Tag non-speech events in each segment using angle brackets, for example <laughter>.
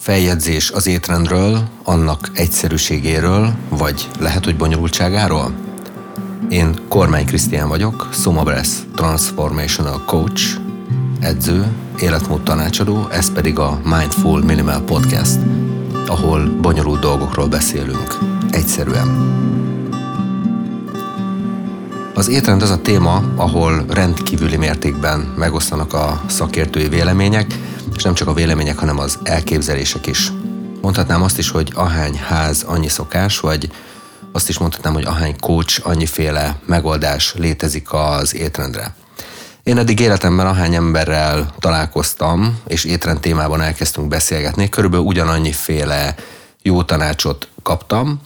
Feljegyzés az étrendről, annak egyszerűségéről, vagy lehet, hogy bonyolultságáról? Én Kormány Krisztián vagyok, Somabres Transformational Coach, edző, életmód tanácsadó, ez pedig a Mindful Minimal Podcast, ahol bonyolult dolgokról beszélünk, egyszerűen. Az étrend az a téma, ahol rendkívüli mértékben megosztanak a szakértői vélemények, és nem csak a vélemények, hanem az elképzelések is. Mondhatnám azt is, hogy ahány ház, annyi szokás, vagy azt is mondhatnám, hogy ahány coach, annyiféle megoldás létezik az étrendre. Én eddig életemben ahány emberrel találkoztam, és étrend témában elkezdtünk beszélgetni, körülbelül ugyanannyiféle jó tanácsot kaptam,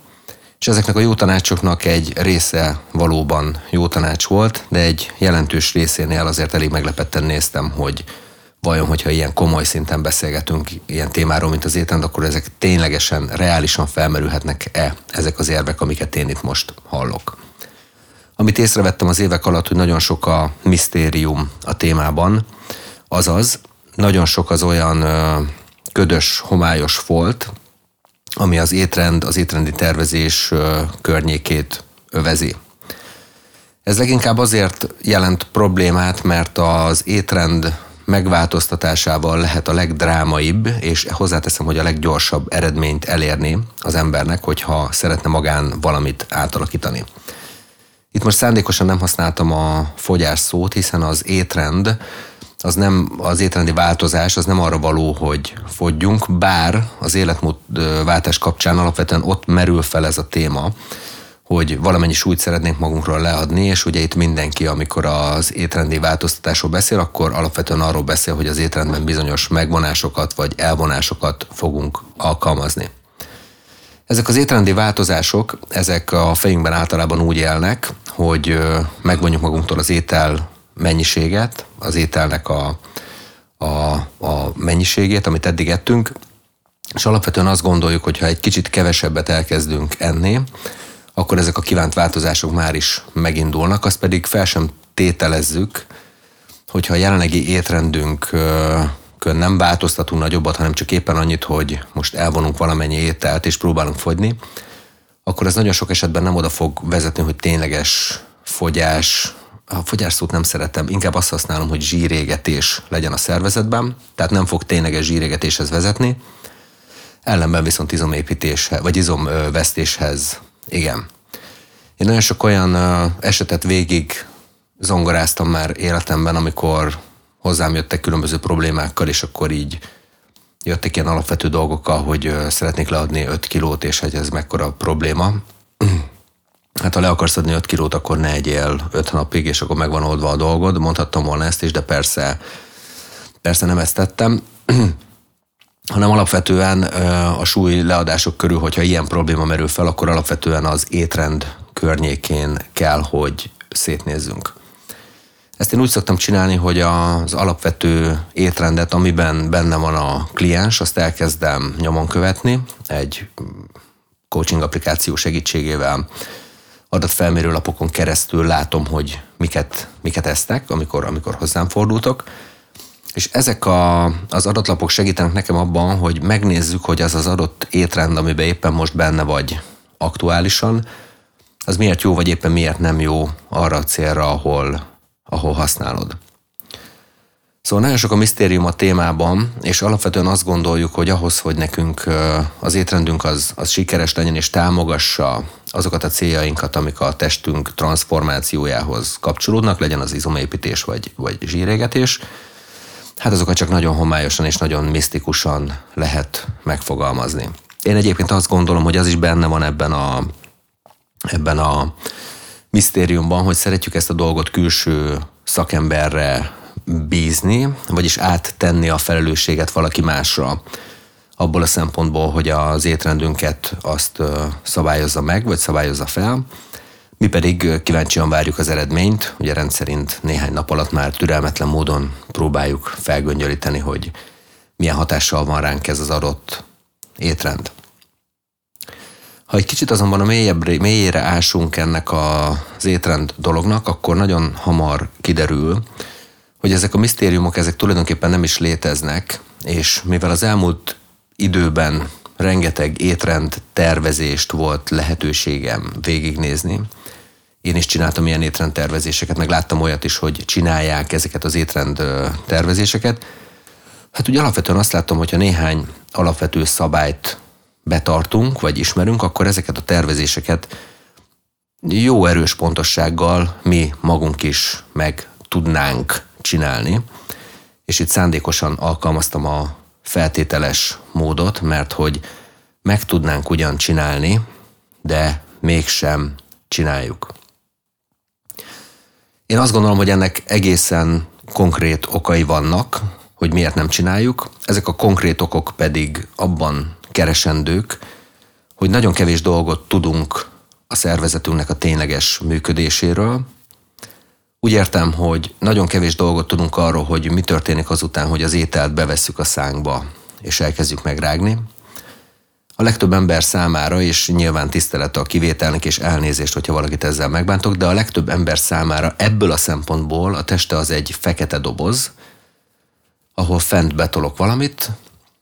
és ezeknek a jó tanácsoknak egy része valóban jó tanács volt, de egy jelentős részénél azért elég meglepetten néztem, hogy vajon, hogyha ilyen komoly szinten beszélgetünk ilyen témáról, mint az étrend, akkor ezek ténylegesen, reálisan felmerülhetnek-e ezek az érvek, amiket én itt most hallok. Amit észrevettem az évek alatt, hogy nagyon sok a misztérium a témában, azaz nagyon sok az olyan ködös, homályos folt, ami az étrend, az étrendi tervezés környékét övezi. Ez leginkább azért jelent problémát, mert az étrend megváltoztatásával lehet a legdrámaibb, és hozzáteszem, hogy a leggyorsabb eredményt elérni az embernek, hogyha szeretne magán valamit átalakítani. Itt most szándékosan nem használtam a fogyás szót, hiszen az étrend, az nem, az étrendi változás az nem arra való, hogy fogyjunk, bár az életmódváltás kapcsán alapvetően ott merül fel ez a téma, hogy valamennyi súlyt szeretnénk magunkról leadni, és ugye itt mindenki, amikor az étrendi változtatásról beszél, akkor alapvetően arról beszél, hogy az étrendben bizonyos megvonásokat vagy elvonásokat fogunk alkalmazni. Ezek az étrendi változások, ezek a fejünkben általában úgy élnek, hogy megvonjuk magunktól az étel mennyiséget, az ételnek a, a, a mennyiségét, amit eddig ettünk, és alapvetően azt gondoljuk, hogy ha egy kicsit kevesebbet elkezdünk enni, akkor ezek a kívánt változások már is megindulnak, azt pedig fel sem tételezzük, hogyha a jelenlegi étrendünk nem változtatunk nagyobbat, hanem csak éppen annyit, hogy most elvonunk valamennyi ételt és próbálunk fogyni, akkor ez nagyon sok esetben nem oda fog vezetni, hogy tényleges fogyás, a fogyás szót nem szeretem, inkább azt használom, hogy zsírégetés legyen a szervezetben, tehát nem fog tényleges zsírégetéshez vezetni, ellenben viszont izomépítéshez, vagy izomvesztéshez igen. Én nagyon sok olyan esetet végig zongoráztam már életemben, amikor hozzám jöttek különböző problémákkal, és akkor így jöttek ilyen alapvető dolgokkal, hogy szeretnék leadni 5 kilót, és hogy ez mekkora probléma. <clears throat> Hát ha le akarsz adni 5 kilót, akkor ne egyél 5 napig, és akkor megvan oldva a dolgod. Mondhattam volna ezt is, de persze, persze nem ezt tettem <clears throat> hanem alapvetően a súly leadások körül, hogyha ilyen probléma merül fel, akkor alapvetően az étrend környékén kell, hogy szétnézzünk. Ezt én úgy szoktam csinálni, hogy az alapvető étrendet, amiben benne van a kliens, azt elkezdem nyomon követni egy coaching applikáció segítségével adatfelmérő lapokon keresztül látom, hogy miket, miket esznek, amikor, amikor hozzám fordultok, és ezek a, az adatlapok segítenek nekem abban, hogy megnézzük, hogy az az adott étrend, amiben éppen most benne vagy aktuálisan, az miért jó, vagy éppen miért nem jó arra a célra, ahol, ahol használod. Szóval nagyon sok a misztérium a témában, és alapvetően azt gondoljuk, hogy ahhoz, hogy nekünk az étrendünk az, az sikeres legyen és támogassa azokat a céljainkat, amik a testünk transformációjához kapcsolódnak, legyen az izomépítés vagy, vagy zsírégetés, hát azokat csak nagyon homályosan és nagyon misztikusan lehet megfogalmazni. Én egyébként azt gondolom, hogy az is benne van ebben a, ebben a misztériumban, hogy szeretjük ezt a dolgot külső szakemberre bízni, vagyis áttenni a felelősséget valaki másra abból a szempontból, hogy az étrendünket azt szabályozza meg, vagy szabályozza fel, mi pedig kíváncsian várjuk az eredményt, ugye rendszerint néhány nap alatt már türelmetlen módon próbáljuk felgöngyölíteni, hogy milyen hatással van ránk ez az adott étrend. Ha egy kicsit azonban a mélyebb, mélyére ásunk ennek az étrend dolognak, akkor nagyon hamar kiderül, hogy ezek a misztériumok, ezek tulajdonképpen nem is léteznek, és mivel az elmúlt időben rengeteg étrend tervezést volt lehetőségem végignézni. Én is csináltam ilyen étrend tervezéseket, meg láttam olyat is, hogy csinálják ezeket az étrend tervezéseket. Hát ugye alapvetően azt láttam, hogyha néhány alapvető szabályt betartunk, vagy ismerünk, akkor ezeket a tervezéseket jó erős pontossággal mi magunk is meg tudnánk csinálni. És itt szándékosan alkalmaztam a feltételes módot, mert hogy meg tudnánk ugyan csinálni, de mégsem csináljuk. Én azt gondolom, hogy ennek egészen konkrét okai vannak, hogy miért nem csináljuk. Ezek a konkrét okok pedig abban keresendők, hogy nagyon kevés dolgot tudunk a szervezetünknek a tényleges működéséről. Úgy értem, hogy nagyon kevés dolgot tudunk arról, hogy mi történik azután, hogy az ételt bevesszük a szánkba, és elkezdjük megrágni. A legtöbb ember számára, és nyilván tisztelet a kivételnek és elnézést, hogyha valakit ezzel megbántok, de a legtöbb ember számára ebből a szempontból a teste az egy fekete doboz, ahol fent betolok valamit,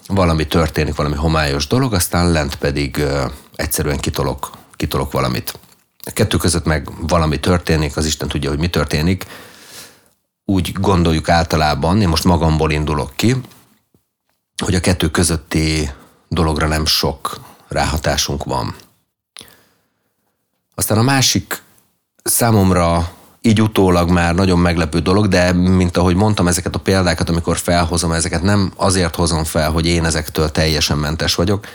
valami történik, valami homályos dolog, aztán lent pedig ö, egyszerűen kitolok, kitolok valamit. A kettő között meg valami történik, az Isten tudja, hogy mi történik. Úgy gondoljuk általában, én most magamból indulok ki, hogy a kettő közötti dologra nem sok ráhatásunk van. Aztán a másik számomra így utólag már nagyon meglepő dolog, de mint ahogy mondtam, ezeket a példákat, amikor felhozom, ezeket nem azért hozom fel, hogy én ezektől teljesen mentes vagyok,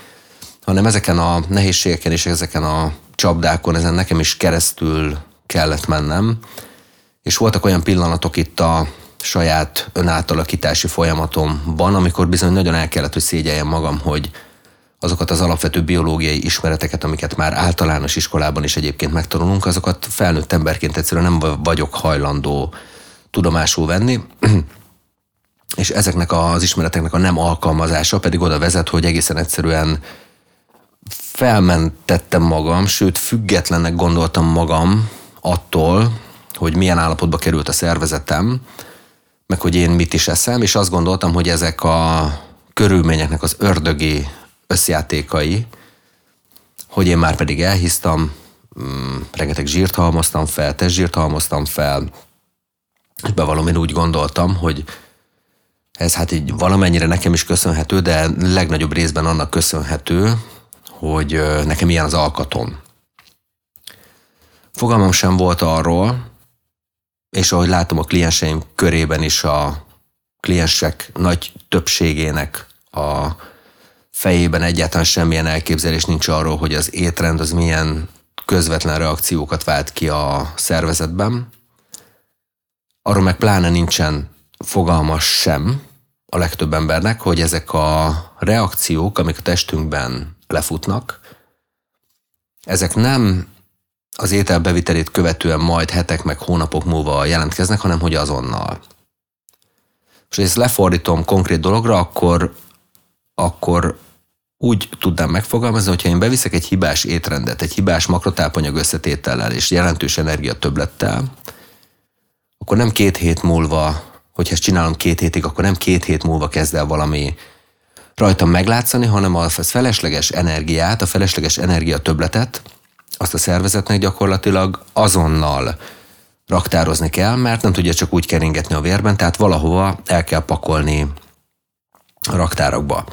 hanem ezeken a nehézségeken és ezeken a csapdákon, ezen nekem is keresztül kellett mennem, és voltak olyan pillanatok itt a saját önátalakítási folyamatomban, amikor bizony nagyon el kellett, hogy szégyeljem magam, hogy azokat az alapvető biológiai ismereteket, amiket már általános iskolában is egyébként megtanulunk, azokat felnőtt emberként egyszerűen nem vagyok hajlandó tudomásul venni. <clears throat> És ezeknek az ismereteknek a nem alkalmazása pedig oda vezet, hogy egészen egyszerűen felmentettem magam, sőt függetlennek gondoltam magam attól, hogy milyen állapotba került a szervezetem, meg hogy én mit is eszem, és azt gondoltam, hogy ezek a körülményeknek az ördögi összjátékai, hogy én már pedig elhisztam, mm, rengeteg zsírt halmoztam fel, testzsírt halmoztam fel, és bevallom, én úgy gondoltam, hogy ez hát így valamennyire nekem is köszönhető, de legnagyobb részben annak köszönhető, hogy nekem ilyen az alkatom. Fogalmam sem volt arról, és ahogy látom a klienseim körében is a kliensek nagy többségének a fejében egyáltalán semmilyen elképzelés nincs arról, hogy az étrend az milyen közvetlen reakciókat vált ki a szervezetben. Arról meg pláne nincsen fogalmas sem a legtöbb embernek, hogy ezek a reakciók, amik a testünkben lefutnak, ezek nem az étel bevitelét követően majd hetek meg hónapok múlva jelentkeznek, hanem hogy azonnal. És ezt lefordítom konkrét dologra, akkor, akkor úgy tudnám megfogalmazni, hogyha én beviszek egy hibás étrendet, egy hibás makrotápanyag összetétellel és jelentős energia többlettel, akkor nem két hét múlva, hogyha ezt csinálom két hétig, akkor nem két hét múlva kezd el valami rajtam meglátszani, hanem a felesleges energiát, a felesleges energia többletet, azt a szervezetnek gyakorlatilag azonnal raktározni kell, mert nem tudja csak úgy keringetni a vérben, tehát valahova el kell pakolni a raktárokba.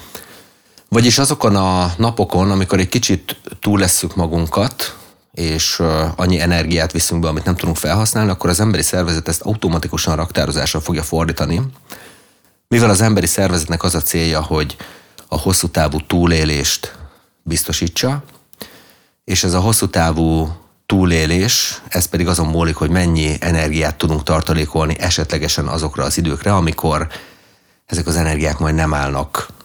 Vagyis azokon a napokon, amikor egy kicsit túl leszük magunkat, és annyi energiát viszünk be, amit nem tudunk felhasználni, akkor az emberi szervezet ezt automatikusan raktározásra fogja fordítani, mivel az emberi szervezetnek az a célja, hogy a hosszú távú túlélést biztosítsa, és ez a hosszú távú túlélés, ez pedig azon múlik, hogy mennyi energiát tudunk tartalékolni esetlegesen azokra az időkre, amikor ezek az energiák majd nem állnak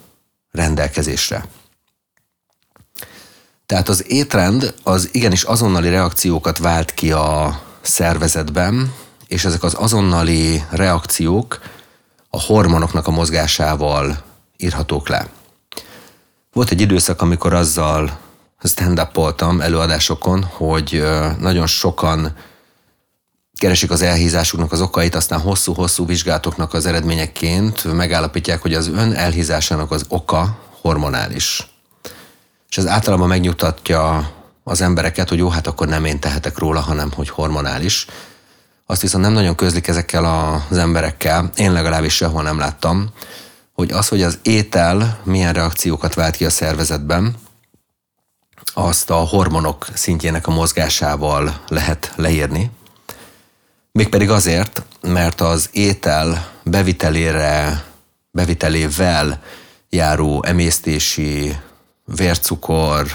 rendelkezésre. Tehát az étrend az igenis azonnali reakciókat vált ki a szervezetben, és ezek az azonnali reakciók a hormonoknak a mozgásával írhatók le. Volt egy időszak, amikor azzal stand up előadásokon, hogy nagyon sokan keresik az elhízásuknak az okait, aztán hosszú-hosszú vizsgálatoknak az eredményeként megállapítják, hogy az ön elhízásának az oka hormonális. És ez általában megnyugtatja az embereket, hogy jó, hát akkor nem én tehetek róla, hanem hogy hormonális. Azt viszont nem nagyon közlik ezekkel az emberekkel, én legalábbis sehol nem láttam, hogy az, hogy az étel milyen reakciókat vált ki a szervezetben, azt a hormonok szintjének a mozgásával lehet leírni. Mégpedig azért, mert az étel bevitelére, bevitelével járó emésztési vércukor,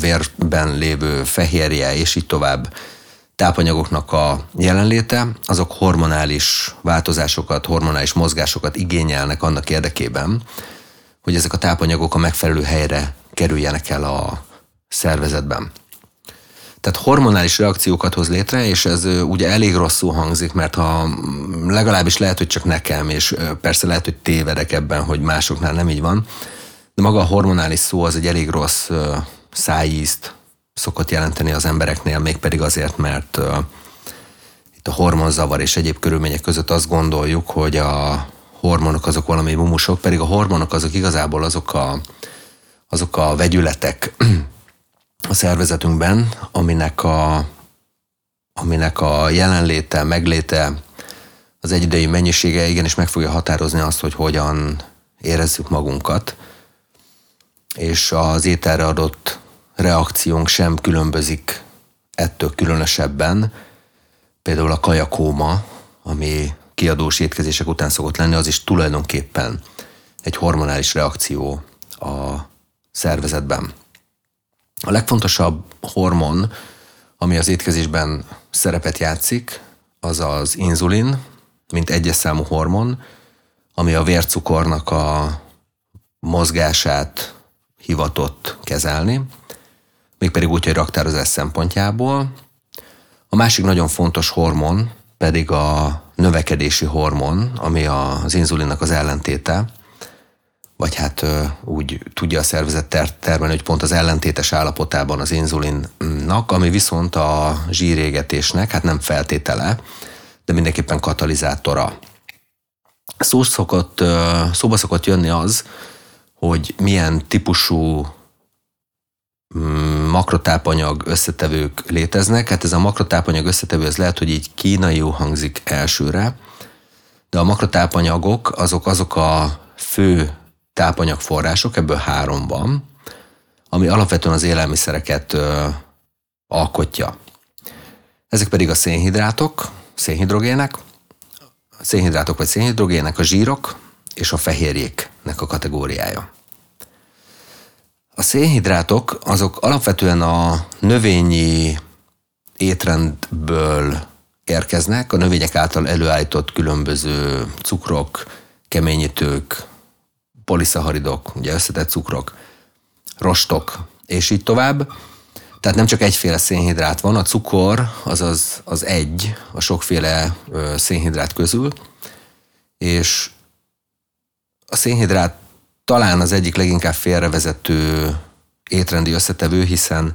vérben lévő fehérje, és így tovább tápanyagoknak a jelenléte, azok hormonális változásokat, hormonális mozgásokat igényelnek annak érdekében, hogy ezek a tápanyagok a megfelelő helyre kerüljenek el a szervezetben. Tehát hormonális reakciókat hoz létre, és ez ugye elég rosszul hangzik, mert ha legalábbis lehet, hogy csak nekem, és persze lehet, hogy tévedek ebben, hogy másoknál nem így van, de maga a hormonális szó az egy elég rossz szájízt szokott jelenteni az embereknél, mégpedig azért, mert itt a hormonzavar és egyéb körülmények között azt gondoljuk, hogy a hormonok azok valami mumusok, pedig a hormonok azok igazából azok a, azok a vegyületek a szervezetünkben, aminek a, aminek a jelenléte, megléte, az egyidei mennyisége igenis meg fogja határozni azt, hogy hogyan érezzük magunkat és az ételre adott reakciónk sem különbözik ettől különösebben. Például a kajakóma, ami kiadós étkezések után szokott lenni, az is tulajdonképpen egy hormonális reakció a szervezetben. A legfontosabb hormon, ami az étkezésben szerepet játszik, az az inzulin, mint egyes számú hormon, ami a vércukornak a mozgását hivatott kezelni, mégpedig úgy, hogy raktározás szempontjából. A másik nagyon fontos hormon pedig a növekedési hormon, ami az inzulinnak az ellentéte, vagy hát úgy tudja a szervezet termelni, hogy pont az ellentétes állapotában az inzulinnak, ami viszont a zsírégetésnek, hát nem feltétele, de mindenképpen katalizátora. Szó szokott, szóba szokott jönni az, hogy milyen típusú mm, makrotápanyag összetevők léteznek. Hát ez a makrotápanyag összetevő, ez lehet, hogy így kínai hangzik elsőre, de a makrotápanyagok azok azok a fő tápanyagforrások, ebből három van, ami alapvetően az élelmiszereket ö, alkotja. Ezek pedig a szénhidrátok, szénhidrogének, szénhidrátok vagy szénhidrogének, a zsírok és a fehérjéknek a kategóriája. A szénhidrátok azok alapvetően a növényi étrendből érkeznek, a növények által előállított különböző cukrok, keményítők, poliszaharidok, ugye összetett cukrok, rostok, és így tovább. Tehát nem csak egyféle szénhidrát van, a cukor az az, az egy a sokféle szénhidrát közül, és a szénhidrát talán az egyik leginkább félrevezető étrendi összetevő, hiszen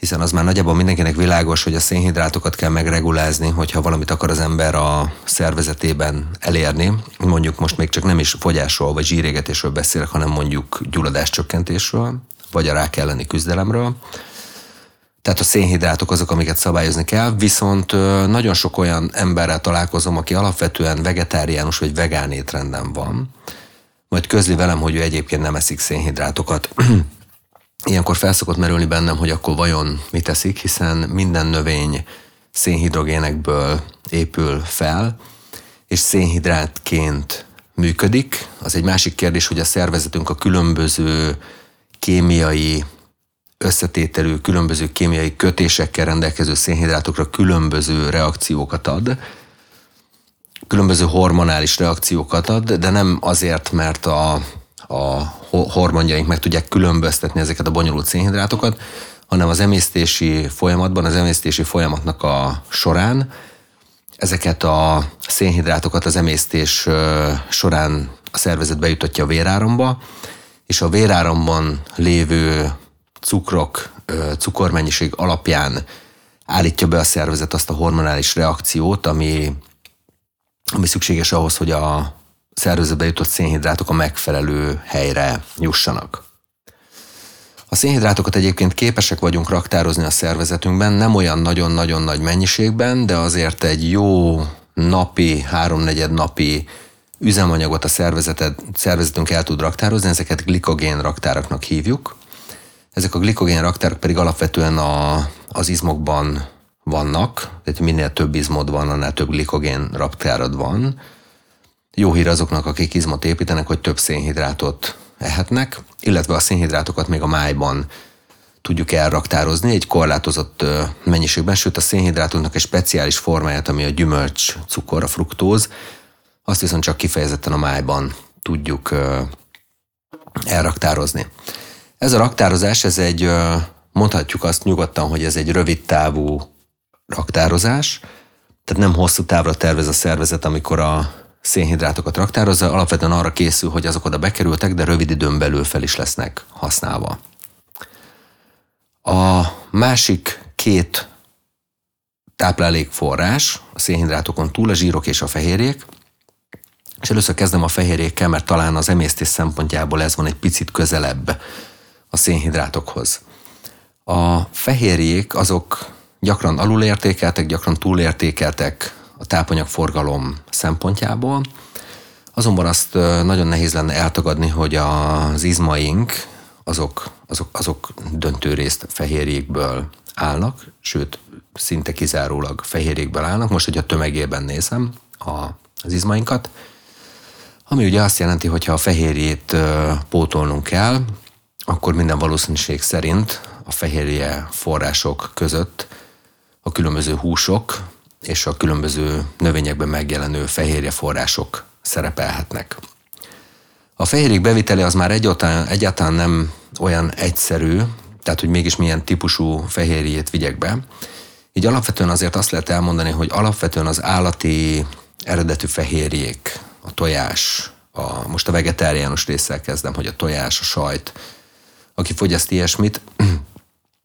hiszen az már nagyjából mindenkinek világos, hogy a szénhidrátokat kell megregulázni, hogyha valamit akar az ember a szervezetében elérni. Mondjuk most még csak nem is fogyásról vagy zsírégetésről beszélek, hanem mondjuk gyulladáscsökkentésről, vagy a rák elleni küzdelemről. Tehát a szénhidrátok azok, amiket szabályozni kell, viszont nagyon sok olyan emberrel találkozom, aki alapvetően vegetáriánus vagy vegán étrenden van, majd közli velem, hogy ő egyébként nem eszik szénhidrátokat. <clears throat> Ilyenkor felszokott merülni bennem, hogy akkor vajon mit eszik, hiszen minden növény szénhidrogénekből épül fel, és szénhidrátként működik. Az egy másik kérdés, hogy a szervezetünk a különböző kémiai összetételű, különböző kémiai kötésekkel rendelkező szénhidrátokra különböző reakciókat ad, különböző hormonális reakciókat ad, de nem azért, mert a, a hormonjaink meg tudják különböztetni ezeket a bonyolult szénhidrátokat, hanem az emésztési folyamatban, az emésztési folyamatnak a során ezeket a szénhidrátokat az emésztés során a szervezet bejutatja a véráramba, és a véráramban lévő cukrok, cukormennyiség alapján állítja be a szervezet azt a hormonális reakciót, ami, ami szükséges ahhoz, hogy a szervezetbe jutott szénhidrátok a megfelelő helyre jussanak. A szénhidrátokat egyébként képesek vagyunk raktározni a szervezetünkben, nem olyan nagyon-nagyon nagy mennyiségben, de azért egy jó napi, háromnegyed napi üzemanyagot a szervezeted, szervezetünk el tud raktározni, ezeket glikogén raktáraknak hívjuk. Ezek a glikogén raktárak pedig alapvetően a, az izmokban vannak, tehát minél több izmod van, annál több glikogén raktárad van. Jó hír azoknak, akik izmot építenek, hogy több szénhidrátot ehetnek, illetve a szénhidrátokat még a májban tudjuk elraktározni egy korlátozott mennyiségben, sőt a szénhidrátoknak egy speciális formáját, ami a gyümölcs cukor, a fruktóz, azt viszont csak kifejezetten a májban tudjuk elraktározni. Ez a raktározás, ez egy, mondhatjuk azt nyugodtan, hogy ez egy rövid távú raktározás, tehát nem hosszú távra tervez a szervezet, amikor a szénhidrátokat raktározza, alapvetően arra készül, hogy azok oda bekerültek, de rövid időn belül fel is lesznek használva. A másik két táplálékforrás a szénhidrátokon túl a zsírok és a fehérjék, és először kezdem a fehérjékkel, mert talán az emésztés szempontjából ez van egy picit közelebb a szénhidrátokhoz. A fehérjék azok gyakran alulértékeltek, gyakran túlértékeltek a tápanyagforgalom szempontjából. Azonban azt nagyon nehéz lenne eltagadni, hogy az izmaink azok, azok, azok döntő részt fehérjékből állnak, sőt, szinte kizárólag fehérjékből állnak. Most, hogy a tömegében nézem a, az izmainkat, ami ugye azt jelenti, hogy ha a fehérjét pótolnunk kell, akkor minden valószínűség szerint a fehérje források között a különböző húsok és a különböző növényekben megjelenő fehérje források szerepelhetnek. A fehérjék bevitele az már egyáltalán, egyáltalán nem olyan egyszerű, tehát hogy mégis milyen típusú fehérjét vigyek be. Így alapvetően azért azt lehet elmondani, hogy alapvetően az állati eredetű fehérjék, a tojás, a, most a vegetáriánus résszel kezdem, hogy a tojás, a sajt, aki fogyaszt ilyesmit, <clears throat>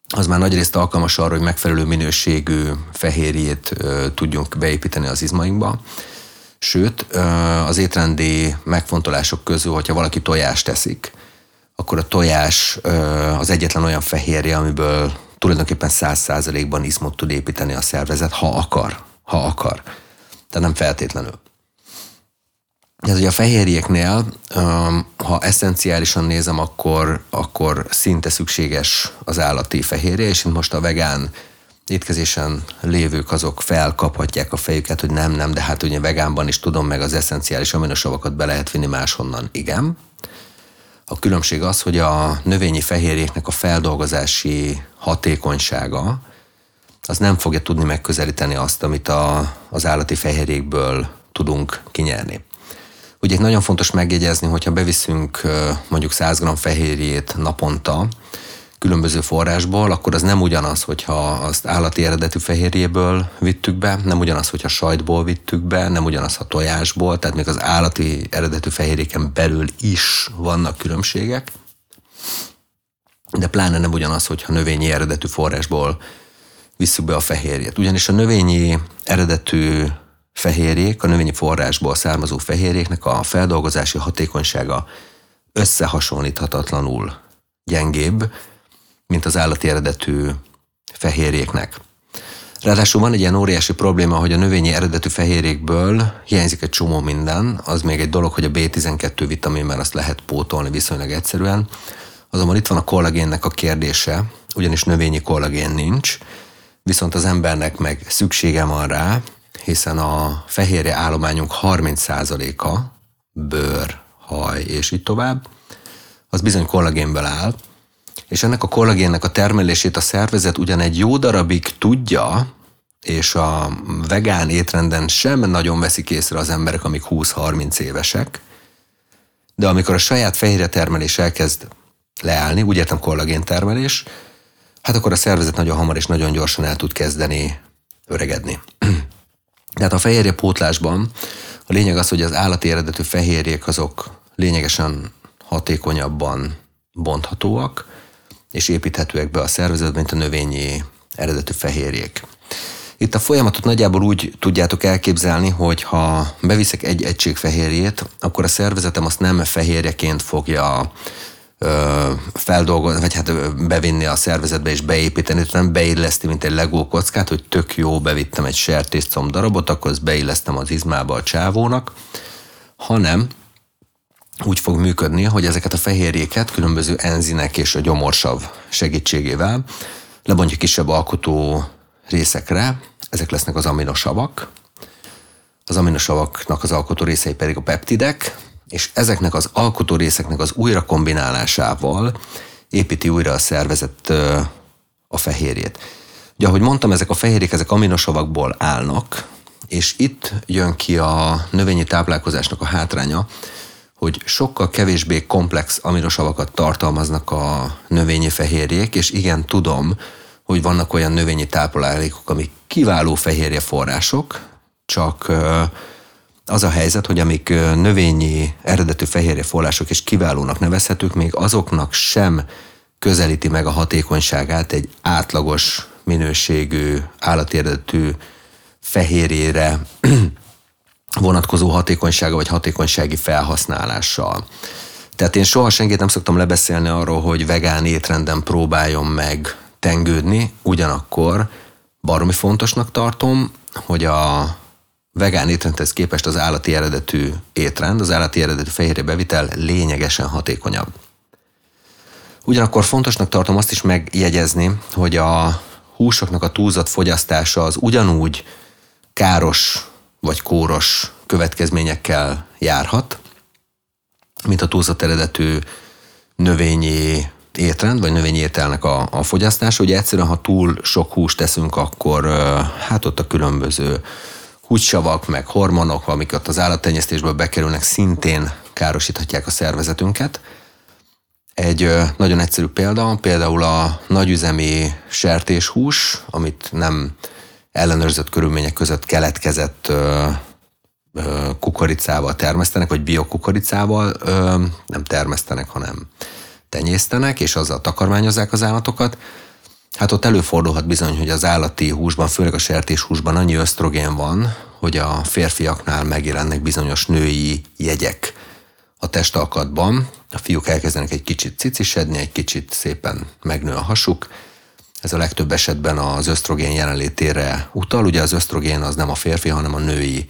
az már nagyrészt alkalmas arra, hogy megfelelő minőségű fehérjét tudjunk beépíteni az izmainkba. Sőt, az étrendi megfontolások közül, hogyha valaki tojást teszik, akkor a tojás az egyetlen olyan fehérje, amiből tulajdonképpen száz százalékban izmot tud építeni a szervezet, ha akar. Ha akar. Tehát nem feltétlenül. Ez ugye a fehérjéknél, ha eszenciálisan nézem, akkor, akkor szinte szükséges az állati fehérje, és most a vegán étkezésen lévők azok felkaphatják a fejüket, hogy nem, nem, de hát ugye vegánban is tudom, meg az eszenciális aminosavakat be lehet vinni máshonnan. Igen. A különbség az, hogy a növényi fehérjéknek a feldolgozási hatékonysága az nem fogja tudni megközelíteni azt, amit a, az állati fehérjékből tudunk kinyerni. Ugye nagyon fontos megjegyezni, hogyha beviszünk mondjuk 100 g fehérjét naponta, különböző forrásból, akkor az nem ugyanaz, hogyha azt állati eredetű fehérjéből vittük be, nem ugyanaz, hogyha sajtból vittük be, nem ugyanaz, ha tojásból, tehát még az állati eredetű fehérjéken belül is vannak különbségek, de pláne nem ugyanaz, hogyha növényi eredetű forrásból visszük be a fehérjét. Ugyanis a növényi eredetű fehérjék, a növényi forrásból származó fehérjéknek a feldolgozási hatékonysága összehasonlíthatatlanul gyengébb, mint az állati eredetű fehérjéknek. Ráadásul van egy ilyen óriási probléma, hogy a növényi eredetű fehérjékből hiányzik egy csomó minden, az még egy dolog, hogy a B12 vitamin, mert azt lehet pótolni viszonylag egyszerűen. Azonban itt van a kollagénnek a kérdése, ugyanis növényi kollagén nincs, viszont az embernek meg szüksége van rá, hiszen a fehérje állományunk 30%-a bőr, haj és így tovább, az bizony kollagénből áll, és ennek a kollagénnek a termelését a szervezet ugyan egy jó darabig tudja, és a vegán étrenden sem nagyon veszik észre az emberek, amik 20-30 évesek, de amikor a saját fehérje termelés elkezd leállni, úgy értem kollagén termelés, hát akkor a szervezet nagyon hamar és nagyon gyorsan el tud kezdeni öregedni. <clears throat> Tehát a fehérje pótlásban a lényeg az, hogy az állati eredetű fehérjék azok lényegesen hatékonyabban bonthatóak, és építhetőek be a szervezetbe, mint a növényi eredetű fehérjék. Itt a folyamatot nagyjából úgy tudjátok elképzelni, hogy ha beviszek egy egység fehérjét, akkor a szervezetem azt nem fehérjeként fogja feldolgozni, vagy hát bevinni a szervezetbe és beépíteni, hanem beilleszti, mint egy legó kockát, hogy tök jó, bevittem egy sertészcomb darabot, akkor ezt beillesztem az izmába a csávónak, hanem úgy fog működni, hogy ezeket a fehérjéket különböző enzinek és a gyomorsav segítségével lebontja kisebb alkotó részekre, ezek lesznek az aminosavak, az aminosavaknak az alkotó részei pedig a peptidek, és ezeknek az alkotó részeknek az újra kombinálásával építi újra a szervezet a fehérjét. Ugye, ahogy mondtam, ezek a fehérjék, ezek aminosavakból állnak, és itt jön ki a növényi táplálkozásnak a hátránya, hogy sokkal kevésbé komplex aminosavakat tartalmaznak a növényi fehérjék, és igen, tudom, hogy vannak olyan növényi táplálékok, amik kiváló fehérje források, csak az a helyzet, hogy amik növényi eredetű fehérje források és kiválónak nevezhetők, még azoknak sem közelíti meg a hatékonyságát egy átlagos minőségű állati eredetű fehérjére <clears throat> vonatkozó hatékonysága vagy hatékonysági felhasználással. Tehát én soha senkit nem szoktam lebeszélni arról, hogy vegán étrenden próbáljon meg tengődni, ugyanakkor baromi fontosnak tartom, hogy a vegán étrendhez képest az állati eredetű étrend, az állati eredetű fehérje bevitel lényegesen hatékonyabb. Ugyanakkor fontosnak tartom azt is megjegyezni, hogy a húsoknak a túlzott fogyasztása az ugyanúgy káros vagy kóros következményekkel járhat, mint a túlzott eredetű növényi étrend, vagy növényi ételnek a, a fogyasztása. Ugye egyszerűen, ha túl sok húst teszünk, akkor hát ott a különböző hússavak, meg hormonok, amiket az állattenyésztésből bekerülnek, szintén károsíthatják a szervezetünket. Egy nagyon egyszerű példa, például a nagyüzemi sertéshús, amit nem ellenőrzött körülmények között keletkezett kukoricával termesztenek, vagy biokukoricával nem termesztenek, hanem tenyésztenek, és azzal takarmányozzák az állatokat, hát ott előfordulhat bizony, hogy az állati húsban, főleg a sertéshúsban annyi ösztrogén van, hogy a férfiaknál megjelennek bizonyos női jegyek a testalkatban. A fiúk elkezdenek egy kicsit cicisedni, egy kicsit szépen megnő a hasuk. Ez a legtöbb esetben az ösztrogén jelenlétére utal. Ugye az ösztrogén az nem a férfi, hanem a női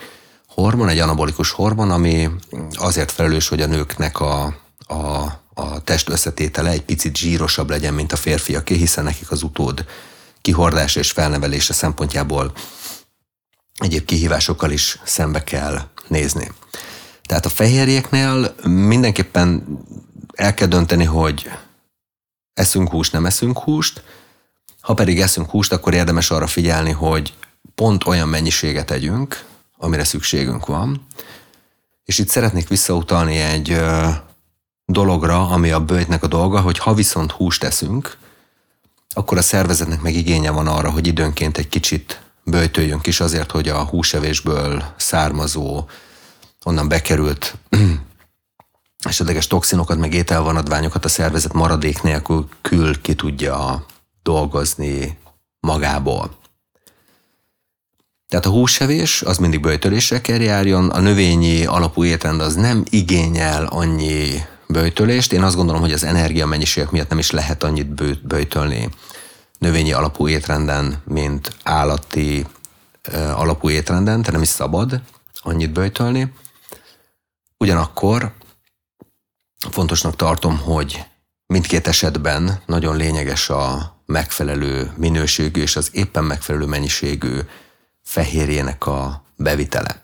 hormon, egy anabolikus hormon, ami azért felelős, hogy a nőknek a, a a test összetétele egy picit zsírosabb legyen, mint a férfiaké, hiszen nekik az utód kihordása és felnevelése szempontjából egyéb kihívásokkal is szembe kell nézni. Tehát a fehérjéknél mindenképpen el kell dönteni, hogy eszünk húst, nem eszünk húst. Ha pedig eszünk húst, akkor érdemes arra figyelni, hogy pont olyan mennyiséget együnk, amire szükségünk van. És itt szeretnék visszautalni egy dologra, ami a bőjtnek a dolga, hogy ha viszont húst eszünk, akkor a szervezetnek meg igénye van arra, hogy időnként egy kicsit bőjtöljünk is azért, hogy a húsevésből származó, onnan bekerült <clears throat> esetleges toxinokat, meg ételvanadványokat a szervezet maradék nélkül kül ki tudja dolgozni magából. Tehát a húsevés az mindig bőjtölésre kell járjon, a növényi alapú étrend az nem igényel annyi böjtölést. Én azt gondolom, hogy az energia mennyiségek miatt nem is lehet annyit böjtölni növényi alapú étrenden, mint állati alapú étrenden, tehát nem is szabad annyit böjtölni. Ugyanakkor fontosnak tartom, hogy mindkét esetben nagyon lényeges a megfelelő minőségű és az éppen megfelelő mennyiségű fehérjének a bevitele.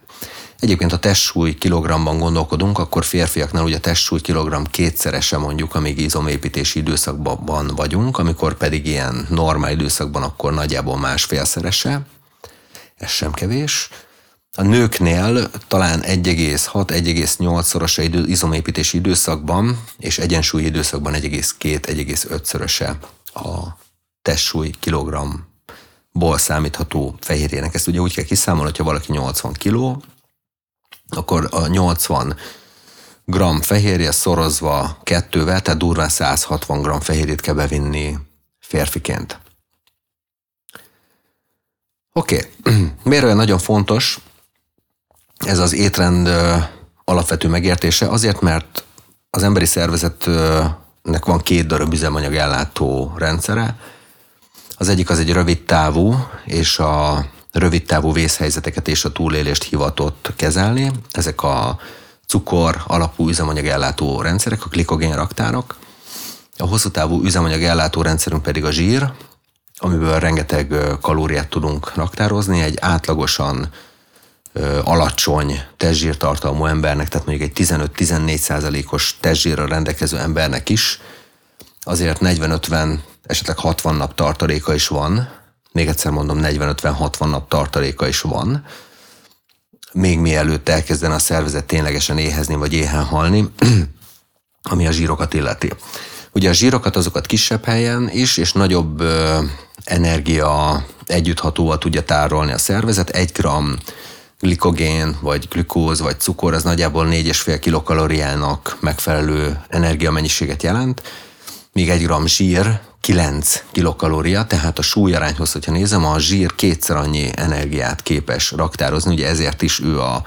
Egyébként a testsúly kilogramban gondolkodunk, akkor férfiaknál ugye a testsúly kilogramm kétszerese mondjuk, amíg izomépítési időszakban vagyunk, amikor pedig ilyen normál időszakban akkor nagyjából másfélszerese. Ez sem kevés. A nőknél talán 1,6-1,8-szorosa idő, izomépítési időszakban, és egyensúlyi időszakban 1,2-1,5-szöröse a testsúly kilogramból számítható fehérjének. Ezt ugye úgy kell kiszámolni, hogyha valaki 80 kiló, akkor a 80 gram fehérje szorozva kettővel, tehát durván 160 gram fehérjét kell bevinni férfiként. Oké, okay. <clears throat> miért olyan nagyon fontos ez az étrend alapvető megértése? Azért, mert az emberi szervezetnek van két darab üzemanyag ellátó rendszere. Az egyik az egy rövid távú, és a rövid távú vészhelyzeteket és a túlélést hivatott kezelni. Ezek a cukor alapú üzemanyag ellátó rendszerek, a glikogén raktárok. A hosszú távú üzemanyag rendszerünk pedig a zsír, amiből rengeteg kalóriát tudunk raktározni. Egy átlagosan alacsony testzsírtartalmú embernek, tehát mondjuk egy 15-14 százalékos testzsírra rendelkező embernek is, azért 40-50, esetleg 60 nap tartaléka is van, még egyszer mondom, 40-50-60 nap tartaléka is van, még mielőtt elkezdene a szervezet ténylegesen éhezni vagy éhen halni, <clears throat> ami a zsírokat illeti. Ugye a zsírokat azokat kisebb helyen is, és nagyobb ö, energia együtthatóval tudja tárolni a szervezet. Egy gram glikogén, vagy glükóz, vagy cukor, az nagyjából 4,5 kilokalóriának megfelelő energiamennyiséget jelent, míg egy gram zsír 9 kilokalória, tehát a súlyarányhoz, hogyha nézem, a zsír kétszer annyi energiát képes raktározni, ugye ezért is ő a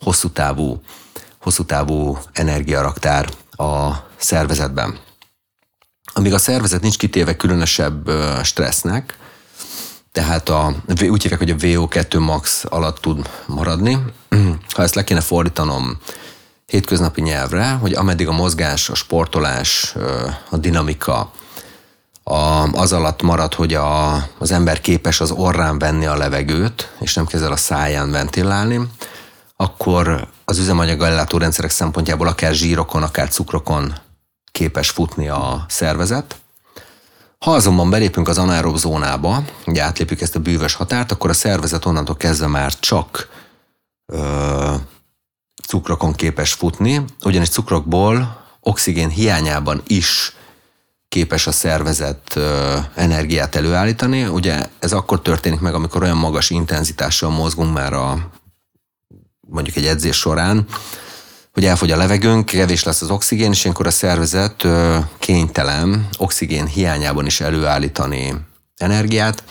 hosszú távú, hosszú távú energiaraktár a szervezetben. Amíg a szervezet nincs kitéve különösebb stressznek, tehát a, úgy hívják, hogy a VO2 max alatt tud maradni. <clears throat> Ha ezt le kéne fordítanom hétköznapi nyelvre, hogy ameddig a mozgás, a sportolás, a dinamika a, az alatt marad, hogy a, az ember képes az orrán venni a levegőt, és nem kezd el a száján ventilálni, akkor az üzemanyag ellátó rendszerek szempontjából akár zsírokon, akár cukrokon képes futni a szervezet. Ha azonban belépünk az anaerob zónába, ugye átlépjük ezt a bűvös határt, akkor a szervezet onnantól kezdve már csak ö, cukrokon képes futni, ugyanis cukrokból oxigén hiányában is képes a szervezet energiát előállítani. Ugye ez akkor történik meg, amikor olyan magas intenzitással mozgunk már a mondjuk egy edzés során, hogy elfogy a levegőnk, kevés lesz az oxigén, és ilyenkor a szervezet kénytelen oxigén hiányában is előállítani energiát,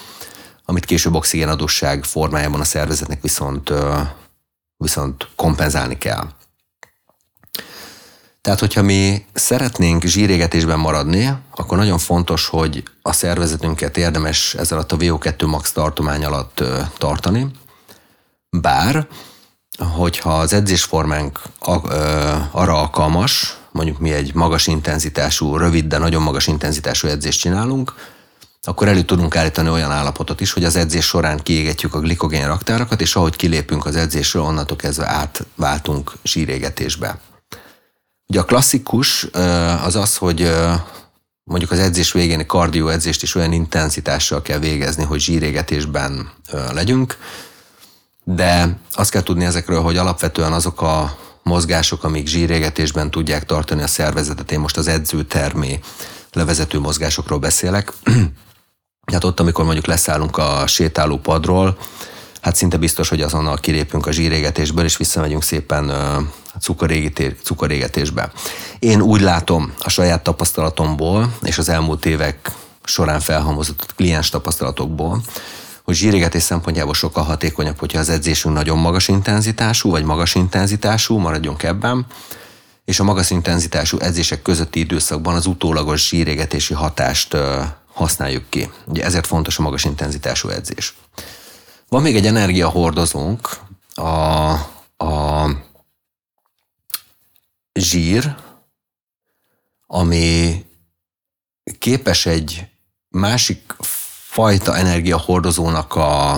amit később oxigénadósság formájában a szervezetnek viszont, viszont kompenzálni kell. Tehát, hogyha mi szeretnénk zsírégetésben maradni, akkor nagyon fontos, hogy a szervezetünket érdemes ezzel a VO2 max tartomány alatt tartani, bár hogyha az edzésformánk arra alkalmas, mondjuk mi egy magas intenzitású, rövid, de nagyon magas intenzitású edzést csinálunk, akkor elő tudunk állítani olyan állapotot is, hogy az edzés során kiégetjük a glikogén raktárakat, és ahogy kilépünk az edzésről, onnantól kezdve átváltunk sírégetésbe. Ugye a klasszikus az az, hogy mondjuk az edzés végén kardió edzést is olyan intenzitással kell végezni, hogy zsírégetésben legyünk, de azt kell tudni ezekről, hogy alapvetően azok a mozgások, amik zsírégetésben tudják tartani a szervezetet, én most az edzőtermé levezető mozgásokról beszélek. <clears throat> hát ott, amikor mondjuk leszállunk a sétáló padról, hát szinte biztos, hogy azonnal kilépünk a zsírégetésből, és visszamegyünk szépen cukorégetésbe. Én úgy látom a saját tapasztalatomból, és az elmúlt évek során felhalmozott kliens tapasztalatokból, hogy zsírégetés szempontjából sokkal hatékonyabb, hogyha az edzésünk nagyon magas intenzitású, vagy magas intenzitású, maradjunk ebben, és a magas intenzitású edzések közötti időszakban az utólagos zsírégetési hatást használjuk ki. Ugye ezért fontos a magas intenzitású edzés. Van még egy energiahordozónk, a, a zsír, ami képes egy másik fajta energiahordozónak a,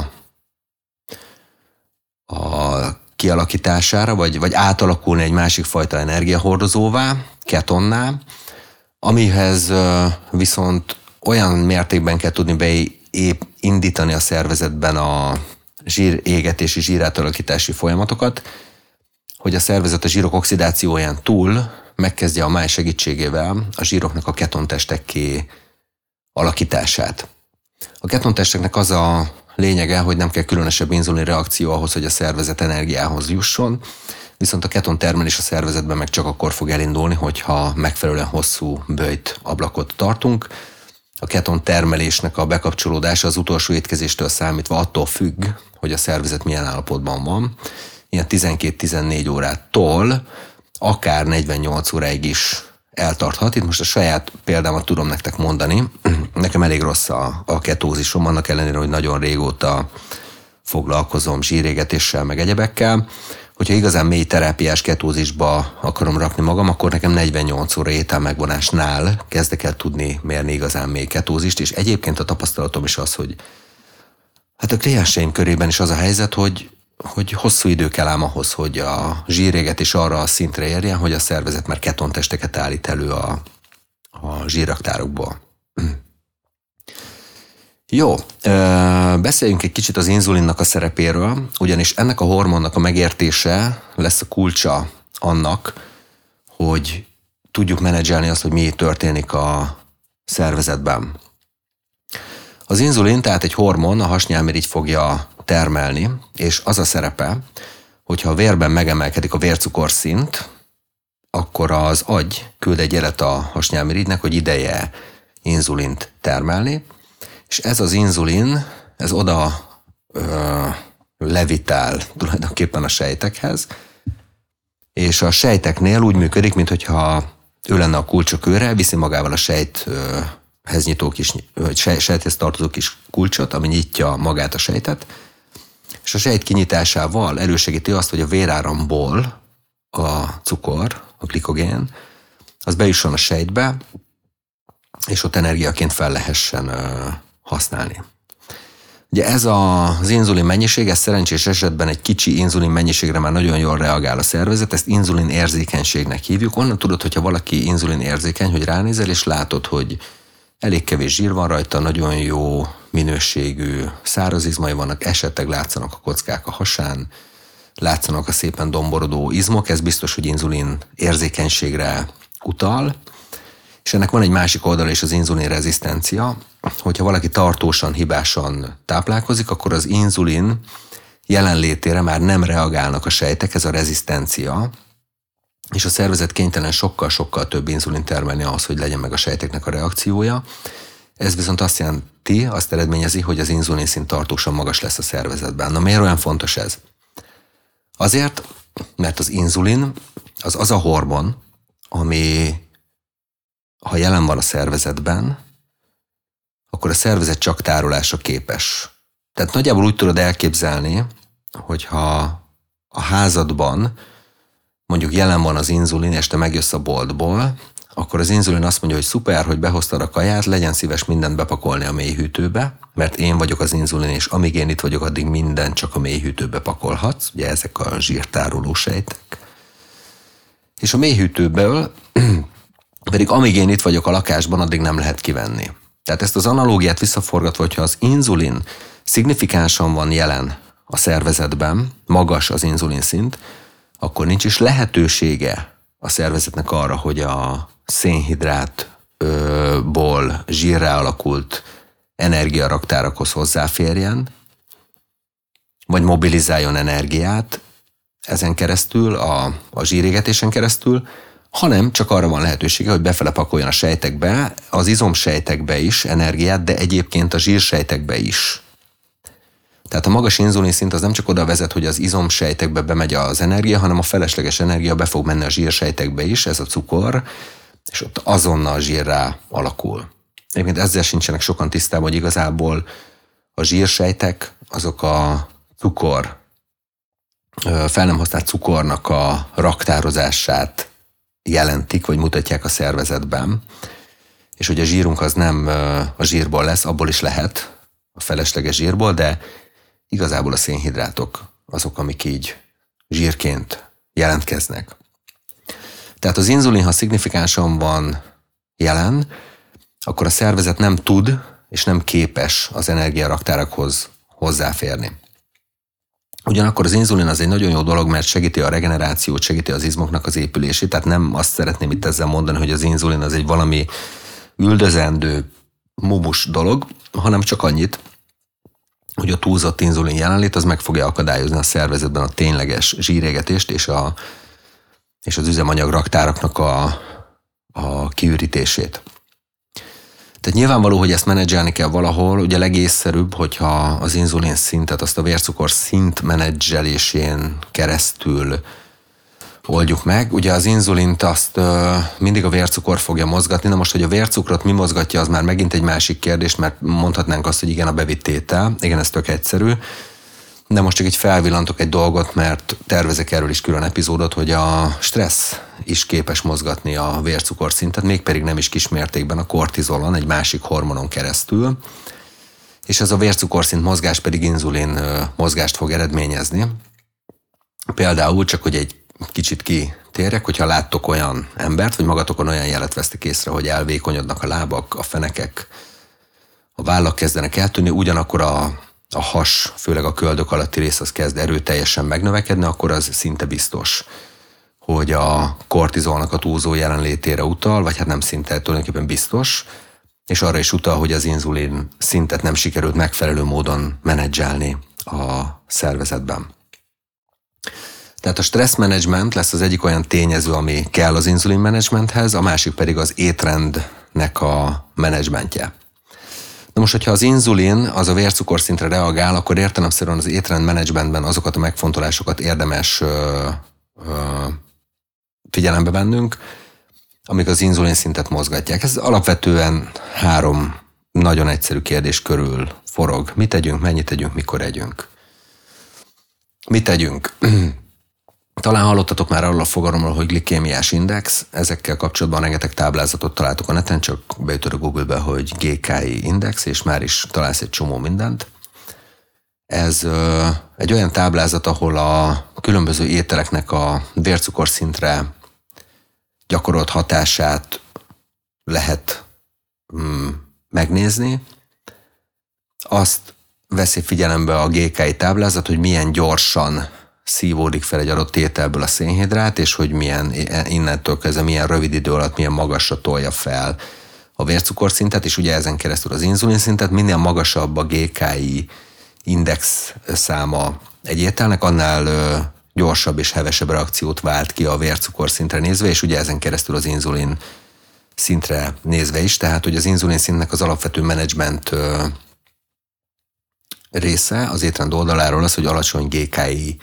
a kialakítására, vagy, vagy átalakulni egy másik fajta energiahordozóvá, ketonná, amihez viszont olyan mértékben kell tudni beindítani a szervezetben a zsír égetési, zsírátalakítási folyamatokat, hogy a szervezet a zsírok oxidációján túl megkezdje a máj segítségével a zsíroknak a ketontestekké alakítását. A ketontesteknek az a lényege, hogy nem kell különösebb inzulin reakció ahhoz, hogy a szervezet energiához jusson, viszont a keton termelés a szervezetben meg csak akkor fog elindulni, hogyha megfelelően hosszú bőjt ablakot tartunk. A keton termelésnek a bekapcsolódása az utolsó étkezéstől számítva attól függ, hogy a szervezet milyen állapotban van. Ilyen 12-14 órától akár 48 óráig is eltarthat. Itt most a saját példámat tudom nektek mondani. <clears throat> Nekem elég rossz a, a ketózisom, annak ellenére, hogy nagyon régóta foglalkozom zsírégetéssel, meg egyebekkel. Hogyha igazán mély terápiás ketózisba akarom rakni magam, akkor nekem 48 óra étel megvonásnál kezdek el tudni mérni igazán mély ketózist, és egyébként a tapasztalatom is az, hogy hát a klienseim körében is az a helyzet, hogy hogy hosszú idő kell ám ahhoz, hogy a zsíréget is arra a szintre érjen, hogy a szervezet már ketontesteket állít elő a, a zsírraktárokból. Jó, beszéljünk egy kicsit az inzulinnak a szerepéről, ugyanis ennek a hormonnak a megértése lesz a kulcsa annak, hogy tudjuk menedzselni azt, hogy mi történik a szervezetben. Az inzulin, tehát egy hormon, a hasnyálmirigy fogja termelni, és az a szerepe, hogyha a vérben megemelkedik a vércukorszint, akkor az agy küld egy jelet a hasnyálmirigynek, hogy ideje inzulint termelni, és ez az inzulin, ez oda ö, levitál tulajdonképpen a sejtekhez, és a sejteknél úgy működik, mintha ő lenne a kulcsokőre, viszi magával a sejthez nyitó kis, sejthez tartozó kis kulcsot, ami nyitja magát a sejtet, és a sejt kinyitásával elősegíti azt, hogy a véráramból a cukor, a glikogén, az bejusson a sejtbe, és ott energiaként fel lehessen használni. Ugye ez az inzulin mennyiség, ez szerencsés esetben egy kicsi inzulin mennyiségre már nagyon jól reagál a szervezet, ezt inzulin érzékenységnek hívjuk. Onnan tudod, hogyha valaki inzulin érzékeny, hogy ránézel, és látod, hogy elég kevés zsír van rajta, nagyon jó minőségű szárazizmai vannak, esetleg látszanak a kockák a hasán, látszanak a szépen domborodó izmok, ez biztos, hogy inzulin érzékenységre utal, és ennek van egy másik oldala is az inzulin rezisztencia, hogyha valaki tartósan, hibásan táplálkozik, akkor az inzulin jelenlétére már nem reagálnak a sejtek, ez a rezisztencia, és a szervezet kénytelen sokkal-sokkal több inzulin termelni ahhoz, hogy legyen meg a sejteknek a reakciója. Ez viszont azt jelenti, azt eredményezi, hogy az inzulin szint tartósan magas lesz a szervezetben. Na miért olyan fontos ez? Azért, mert az inzulin az az a hormon, ami ha jelen van a szervezetben, akkor a szervezet csak tárolásra képes. Tehát nagyjából úgy tudod elképzelni, hogyha a házadban mondjuk jelen van az inzulin, és te megjössz a boltból, akkor az inzulin azt mondja, hogy szuper, hogy behoztad a kaját, legyen szíves mindent bepakolni a mélyhűtőbe, mert én vagyok az inzulin, és amíg én itt vagyok, addig minden csak a mélyhűtőbe pakolhatsz. Ugye ezek a zsírtároló sejtek. És a mélyhűtőből pedig amíg én itt vagyok a lakásban, addig nem lehet kivenni. Tehát ezt az analógiát visszaforgatva, hogyha az inzulin szignifikánsan van jelen a szervezetben, magas az inzulin szint, akkor nincs is lehetősége a szervezetnek arra, hogy a szénhidrátból zsírrá alakult energiaraktárakhoz hozzáférjen, vagy mobilizáljon energiát ezen keresztül, a, a zsírégetésen keresztül, hanem csak arra van lehetősége, hogy befele pakoljon a sejtekbe, az izomsejtekbe is energiát, de egyébként a zsírsejtekbe is. Tehát a magas inzulin szint az nem csak oda vezet, hogy az izomsejtekbe bemegy az energia, hanem a felesleges energia be fog menni a zsírsejtekbe is, ez a cukor, és ott azonnal zsírrá alakul. Egyébként ezzel sincsenek sokan tisztában, hogy igazából a zsírsejtek azok a cukor, fel nem használt cukornak a raktározását jelentik, vagy mutatják a szervezetben, és hogy a zsírunk az nem a zsírból lesz, abból is lehet, a felesleges zsírból, de igazából a szénhidrátok azok, amik így zsírként jelentkeznek. Tehát az inzulin, ha szignifikánsan van jelen, akkor a szervezet nem tud és nem képes az energiaraktárakhoz hozzáférni. Ugyanakkor az inzulin az egy nagyon jó dolog, mert segíti a regenerációt, segíti az izmoknak az épülését, tehát nem azt szeretném itt ezzel mondani, hogy az inzulin az egy valami üldözendő, mumus dolog, hanem csak annyit, hogy a túlzott inzulin jelenlét az meg fogja akadályozni a szervezetben a tényleges zsírégetést és, a, és az üzemanyag raktáraknak a, a kiürítését. Tehát nyilvánvaló, hogy ezt menedzselni kell valahol, ugye legészszerűbb, hogyha az inzulin szintet, azt a vércukor szint menedzselésén keresztül oldjuk meg. Ugye az inzulint azt ö, mindig a vércukor fogja mozgatni, na most, hogy a vércukrot mi mozgatja, az már megint egy másik kérdés, mert mondhatnánk azt, hogy igen, a bevitt étel, igen, ez tök egyszerű, de most csak egy felvillantok egy dolgot, mert tervezek erről is külön epizódot, hogy a stressz is képes mozgatni a vércukorszintet, mégpedig nem is kismértékben a kortizolon, egy másik hormonon keresztül, és ez a vércukorszint mozgás pedig inzulin mozgást fog eredményezni. Például csak, hogy egy kicsit kitérjek, hogyha láttok olyan embert, vagy magatokon olyan jelet vesztek észre, hogy elvékonyodnak a lábak, a fenekek, a vállak kezdenek eltűnni, ugyanakkor a a has, főleg a köldök alatti rész az kezd erőteljesen megnövekedni, akkor az szinte biztos, hogy a kortizolnak a túlzó jelenlétére utal, vagy hát nem szinte, tulajdonképpen biztos, és arra is utal, hogy az inzulin szintet nem sikerült megfelelő módon menedzselni a szervezetben. Tehát a stressz management lesz az egyik olyan tényező, ami kell az inzulin managementhez, a másik pedig az étrendnek a menedzsmentje. Na most, hogyha az inzulin az a vércukorszintre reagál, akkor értelemszerűen az étrendmenedzsmentben azokat a megfontolásokat érdemes ö, ö, figyelembe vennünk, amik az inzulin szintet mozgatják. Ez alapvetően három nagyon egyszerű kérdés körül forog. Mit tegyünk, mennyit tegyünk, mikor együnk. Mit tegyünk? <clears throat> Talán hallottatok már arról a fogalomról, hogy glikémiás index. Ezekkel kapcsolatban rengeteg táblázatot találtok a neten, csak beütöd a Google-be, hogy GKI index, és már is találsz egy csomó mindent. Ez ö, egy olyan táblázat, ahol a különböző ételeknek a vércukorszintre gyakorolt hatását lehet mm, megnézni. Azt veszi figyelembe a GKI táblázat, hogy milyen gyorsan szívódik fel egy adott tételből a szénhidrát, és hogy milyen innentől kezdve milyen rövid idő alatt milyen magasra tolja fel a vércukorszintet, és ugye ezen keresztül az inzulinszintet, minél magasabb a GKI index száma egy ételnek, annál gyorsabb és hevesebb reakciót vált ki a vércukorszintre nézve, és ugye ezen keresztül az inzulin szintre nézve is, tehát hogy az inzulin szintnek az alapvető menedzsment része az étrend oldaláról az, hogy alacsony GKI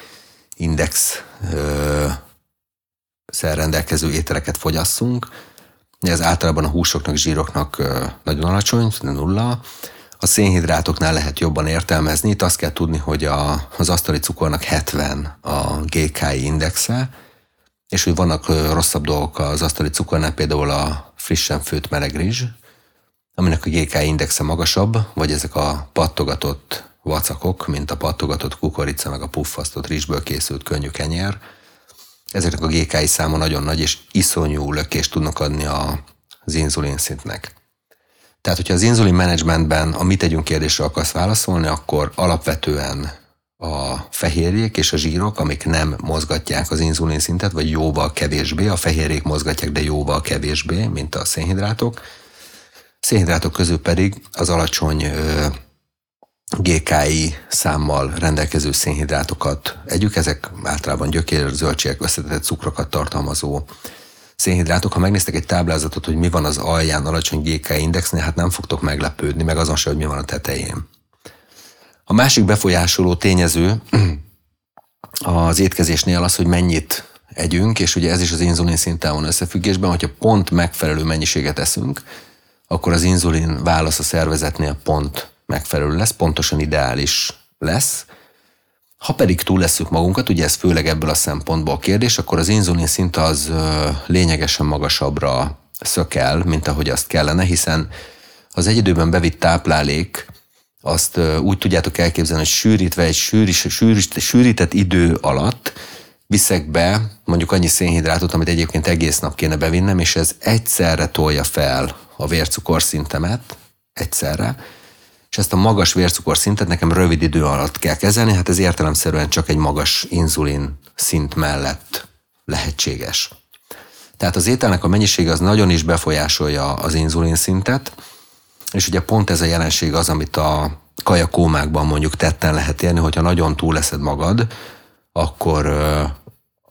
index rendelkező ételeket fogyasszunk. Ez általában a húsoknak, zsíroknak nagyon alacsony, nulla. A szénhidrátoknál lehet jobban értelmezni. Itt azt kell tudni, hogy a, az asztali cukornak 70 a GKI indexe, és hogy vannak rosszabb dolgok az asztali cukornál, például a frissen főtt meleg rizs, aminek a GKI indexe magasabb, vagy ezek a pattogatott vacakok, mint a pattogatott kukorica, meg a puffasztott rizsből készült könnyű kenyer. Ezeknek a GKI száma nagyon nagy, és iszonyú lökést tudnak adni az inzulin szintnek. Tehát, hogyha az inzulin menedzsmentben a mit tegyünk kérdésre akarsz válaszolni, akkor alapvetően a fehérjék és a zsírok, amik nem mozgatják az inzulin szintet, vagy jóval kevésbé, a fehérjék mozgatják, de jóval kevésbé, mint a szénhidrátok. Szénhidrátok közül pedig az alacsony GKI számmal rendelkező szénhidrátokat együk, ezek általában gyökér, zöldségek, összetetett cukrokat tartalmazó szénhidrátok. Ha megnéztek egy táblázatot, hogy mi van az alján alacsony GKI indexnél, hát nem fogtok meglepődni, meg azon se, hogy mi van a tetején. A másik befolyásoló tényező <clears throat> az étkezésnél az, hogy mennyit együnk, és ugye ez is az inzulin szinten van összefüggésben, hogyha pont megfelelő mennyiséget eszünk, akkor az inzulin válasz a szervezetnél pont megfelelő lesz, pontosan ideális lesz. Ha pedig túl leszük magunkat, ugye ez főleg ebből a szempontból a kérdés, akkor az inzulin szint az lényegesen magasabbra szökel, mint ahogy azt kellene, hiszen az egy időben bevitt táplálék, azt úgy tudjátok elképzelni, hogy sűrítve egy sűrít, sűrít, sűrített idő alatt viszek be mondjuk annyi szénhidrátot, amit egyébként egész nap kéne bevinnem, és ez egyszerre tolja fel a vércukorszintemet, egyszerre, és ezt a magas vércukorszintet nekem rövid idő alatt kell kezelni, hát ez értelemszerűen csak egy magas inzulin szint mellett lehetséges. Tehát az ételnek a mennyisége az nagyon is befolyásolja az inzulin szintet, és ugye pont ez a jelenség az, amit a kajakómákban mondjuk tetten lehet érni, hogyha nagyon túl leszed magad, akkor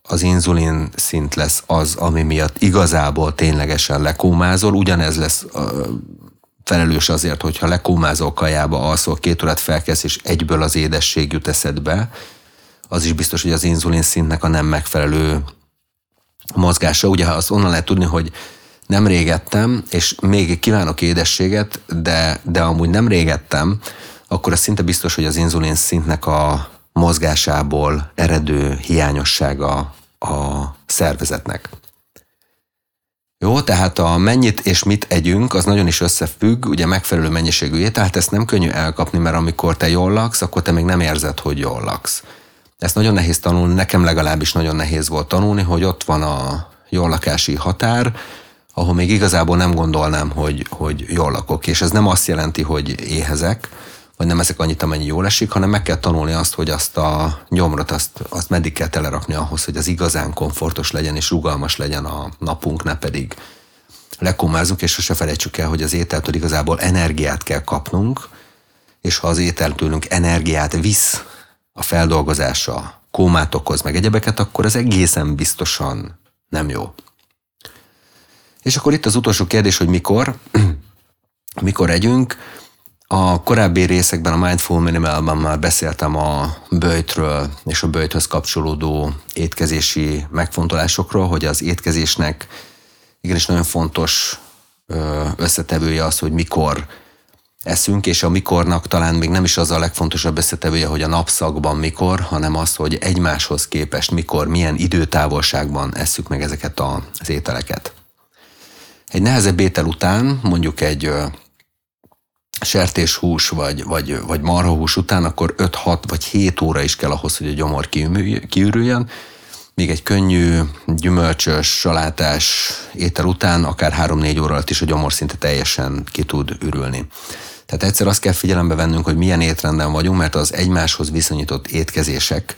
az inzulin szint lesz az, ami miatt igazából ténylegesen lekómázol, ugyanez lesz felelős azért, hogyha lekómázol kajába, alszol, két órát felkelsz, és egyből az édesség jut eszedbe, az is biztos, hogy az inzulin szintnek a nem megfelelő mozgása. Ugye azt onnan lehet tudni, hogy nem régettem, és még kívánok édességet, de, de amúgy nem régettem, akkor az szinte biztos, hogy az inzulin szintnek a mozgásából eredő hiányossága a szervezetnek. Jó, tehát a mennyit és mit együnk, az nagyon is összefügg, ugye megfelelő mennyiségű tehát ezt nem könnyű elkapni, mert amikor te jól laksz, akkor te még nem érzed, hogy jól laksz. Ezt nagyon nehéz tanulni, nekem legalábbis nagyon nehéz volt tanulni, hogy ott van a jól lakási határ, ahol még igazából nem gondolnám, hogy, hogy jól lakok. És ez nem azt jelenti, hogy éhezek, vagy nem ezek annyit, amennyi jól esik, hanem meg kell tanulni azt, hogy azt a nyomrot, azt, azt meddig kell telerakni ahhoz, hogy az igazán komfortos legyen és rugalmas legyen a napunk, ne pedig lekomázunk, és sose felejtsük el, hogy az ételtől igazából energiát kell kapnunk, és ha az étel tőlünk energiát visz a feldolgozása, kómát okoz, meg egyebeket, akkor ez egészen biztosan nem jó. És akkor itt az utolsó kérdés, hogy mikor, <clears throat> mikor együnk. A korábbi részekben, a Mindful Minimalban már beszéltem a bőjtről és a bőjthöz kapcsolódó étkezési megfontolásokról, hogy az étkezésnek igenis nagyon fontos összetevője az, hogy mikor eszünk, és a mikornak talán még nem is az a legfontosabb összetevője, hogy a napszakban mikor, hanem az, hogy egymáshoz képest mikor, milyen időtávolságban esszük meg ezeket az ételeket. Egy nehezebb étel után, mondjuk egy sertéshús vagy, vagy, vagy marhahús után, akkor 5-6 vagy 7 óra is kell ahhoz, hogy a gyomor kiürüljön. Még egy könnyű, gyümölcsös, salátás étel után akár 3-4 óra alatt is a gyomor szinte teljesen ki tud ürülni. Tehát egyszer azt kell figyelembe vennünk, hogy milyen étrenden vagyunk, mert az egymáshoz viszonyított étkezések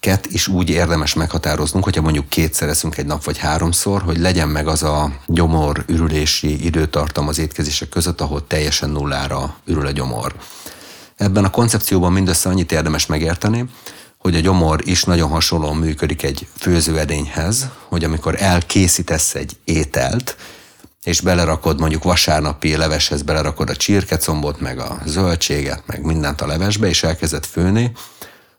ket is úgy érdemes meghatároznunk, hogyha mondjuk kétszer eszünk egy nap vagy háromszor, hogy legyen meg az a gyomor ürülési időtartam az étkezések között, ahol teljesen nullára ürül a gyomor. Ebben a koncepcióban mindössze annyit érdemes megérteni, hogy a gyomor is nagyon hasonlóan működik egy főzőedényhez, hogy amikor elkészítesz egy ételt, és belerakod mondjuk vasárnapi leveshez belerakod a csirkecombot, meg a zöldséget, meg mindent a levesbe, és elkezded főni,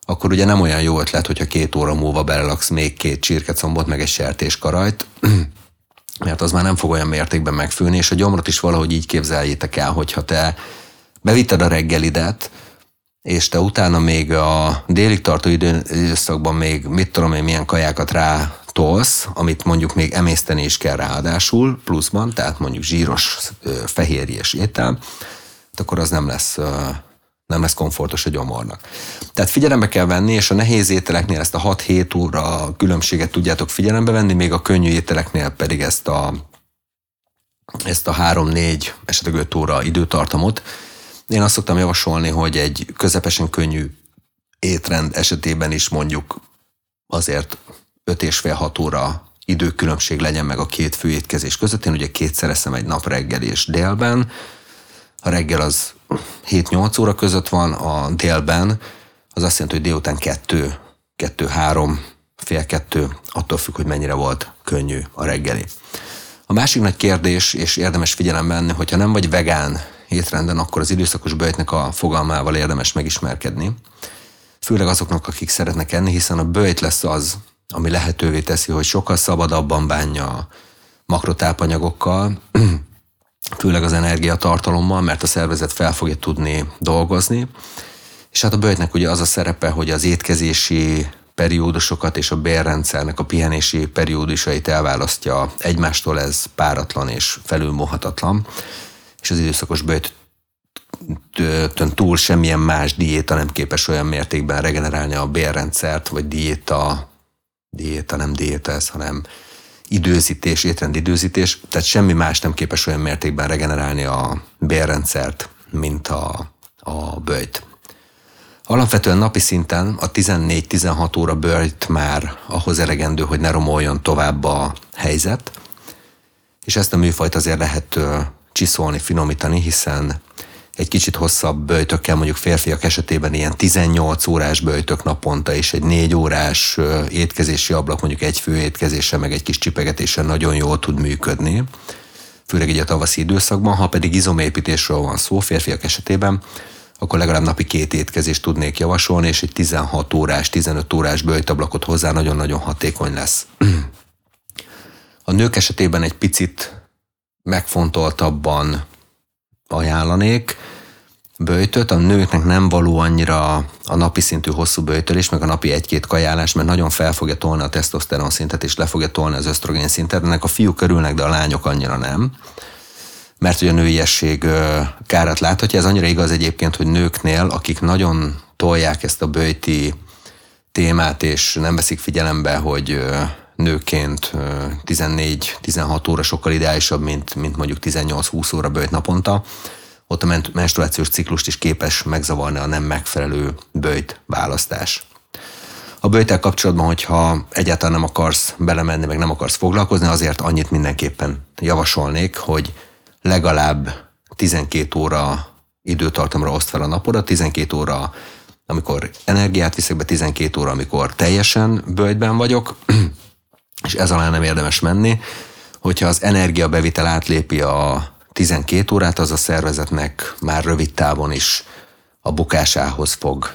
akkor ugye nem olyan jó ötlet, hogyha két óra múlva belelaksz még két csirkecombot, meg egy sertéskarajt, <clears throat> mert az már nem fog olyan mértékben megfőni, és a gyomrot is valahogy így képzeljétek el, hogyha te bevitted a reggelidet, és te utána még a délig tartó időszakban még mit tudom én milyen kajákat rá tolsz, amit mondjuk még emészteni is kell ráadásul, pluszban, tehát mondjuk zsíros, fehérjes étel, akkor az nem lesz nem lesz komfortos a gyomornak. Tehát figyelembe kell venni, és a nehéz ételeknél ezt a 6-7 óra különbséget tudjátok figyelembe venni, még a könnyű ételeknél pedig ezt a, ezt a 3-4, esetleg 5 óra időtartamot. Én azt szoktam javasolni, hogy egy közepesen könnyű étrend esetében is mondjuk azért 5 és fél 6 óra időkülönbség legyen meg a két fő étkezés között. Én ugye kétszer eszem egy nap reggel és délben. A reggel az 7-8 óra között van, a délben az azt jelenti, hogy délután 2, 2, 3, fél 2, attól függ, hogy mennyire volt könnyű a reggeli. A másik nagy kérdés, és érdemes figyelembe venni, hogyha nem vagy vegán étrenden, akkor az időszakos bőjtnek a fogalmával érdemes megismerkedni. Főleg azoknak, akik szeretnek enni, hiszen a bőjt lesz az, ami lehetővé teszi, hogy sokkal szabadabban bánja makrotápanyagokkal, <clears throat> főleg az energiatartalommal, mert a szervezet fel fogja tudni dolgozni. És hát a bőjtnek ugye az a szerepe, hogy az étkezési periódusokat és a bérrendszernek a pihenési periódusait elválasztja egymástól, ez páratlan és felülmohatatlan, és az időszakos bőjt túl semmilyen más diéta nem képes olyan mértékben regenerálni a bérrendszert, vagy diéta, diéta nem diéta ez, hanem időzítés, étrend időzítés, tehát semmi más nem képes olyan mértékben regenerálni a bérrendszert, mint a, a bőjt. Alapvetően napi szinten a 14-16 óra bőjt már ahhoz elegendő, hogy ne romoljon tovább a helyzet, és ezt a műfajt azért lehet csiszolni, finomítani, hiszen egy kicsit hosszabb böjtökkel, mondjuk férfiak esetében ilyen 18 órás böjtök naponta, és egy 4 órás étkezési ablak, mondjuk egy fő étkezése, meg egy kis csipegetése nagyon jól tud működni. főleg egy a tavaszi időszakban, ha pedig izomépítésről van szó férfiak esetében, akkor legalább napi két étkezést tudnék javasolni, és egy 16 órás, 15 órás bőjtablakot hozzá nagyon-nagyon hatékony lesz. A nők esetében egy picit megfontoltabban ajánlanék bőjtöt. A nőknek nem való annyira a napi szintű hosszú bőjtölés, meg a napi egy-két kajálás, mert nagyon fel fogja tolni a tesztoszteron szintet, és le fogja tolni az ösztrogén szintet. Ennek a fiúk körülnek, de a lányok annyira nem mert hogy a nőiesség kárat láthatja. Ez annyira igaz egyébként, hogy nőknél, akik nagyon tolják ezt a bőjti témát, és nem veszik figyelembe, hogy nőként 14-16 óra sokkal ideálisabb, mint, mint mondjuk 18-20 óra bőjt naponta, ott a menstruációs ciklust is képes megzavarni a nem megfelelő bőjt választás. A bőjtel kapcsolatban, hogyha egyáltalán nem akarsz belemenni, meg nem akarsz foglalkozni, azért annyit mindenképpen javasolnék, hogy legalább 12 óra időtartamra oszt fel a napodat, 12 óra, amikor energiát viszek be, 12 óra, amikor teljesen bőjtben vagyok, <clears throat> és ez alá nem érdemes menni. Hogyha az energiabevitel átlépi a 12 órát, az a szervezetnek már rövid távon is a bukásához fog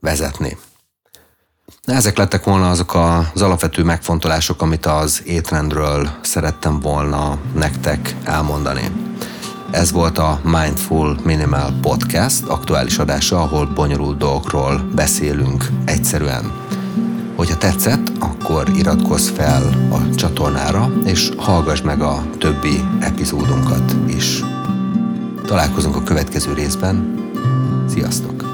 vezetni. Ezek lettek volna azok az alapvető megfontolások, amit az étrendről szerettem volna nektek elmondani. Ez volt a Mindful Minimal Podcast aktuális adása, ahol bonyolult dolgokról beszélünk egyszerűen. Hogyha tetszett, akkor iratkozz fel a csatornára, és hallgass meg a többi epizódunkat is. Találkozunk a következő részben. Sziasztok!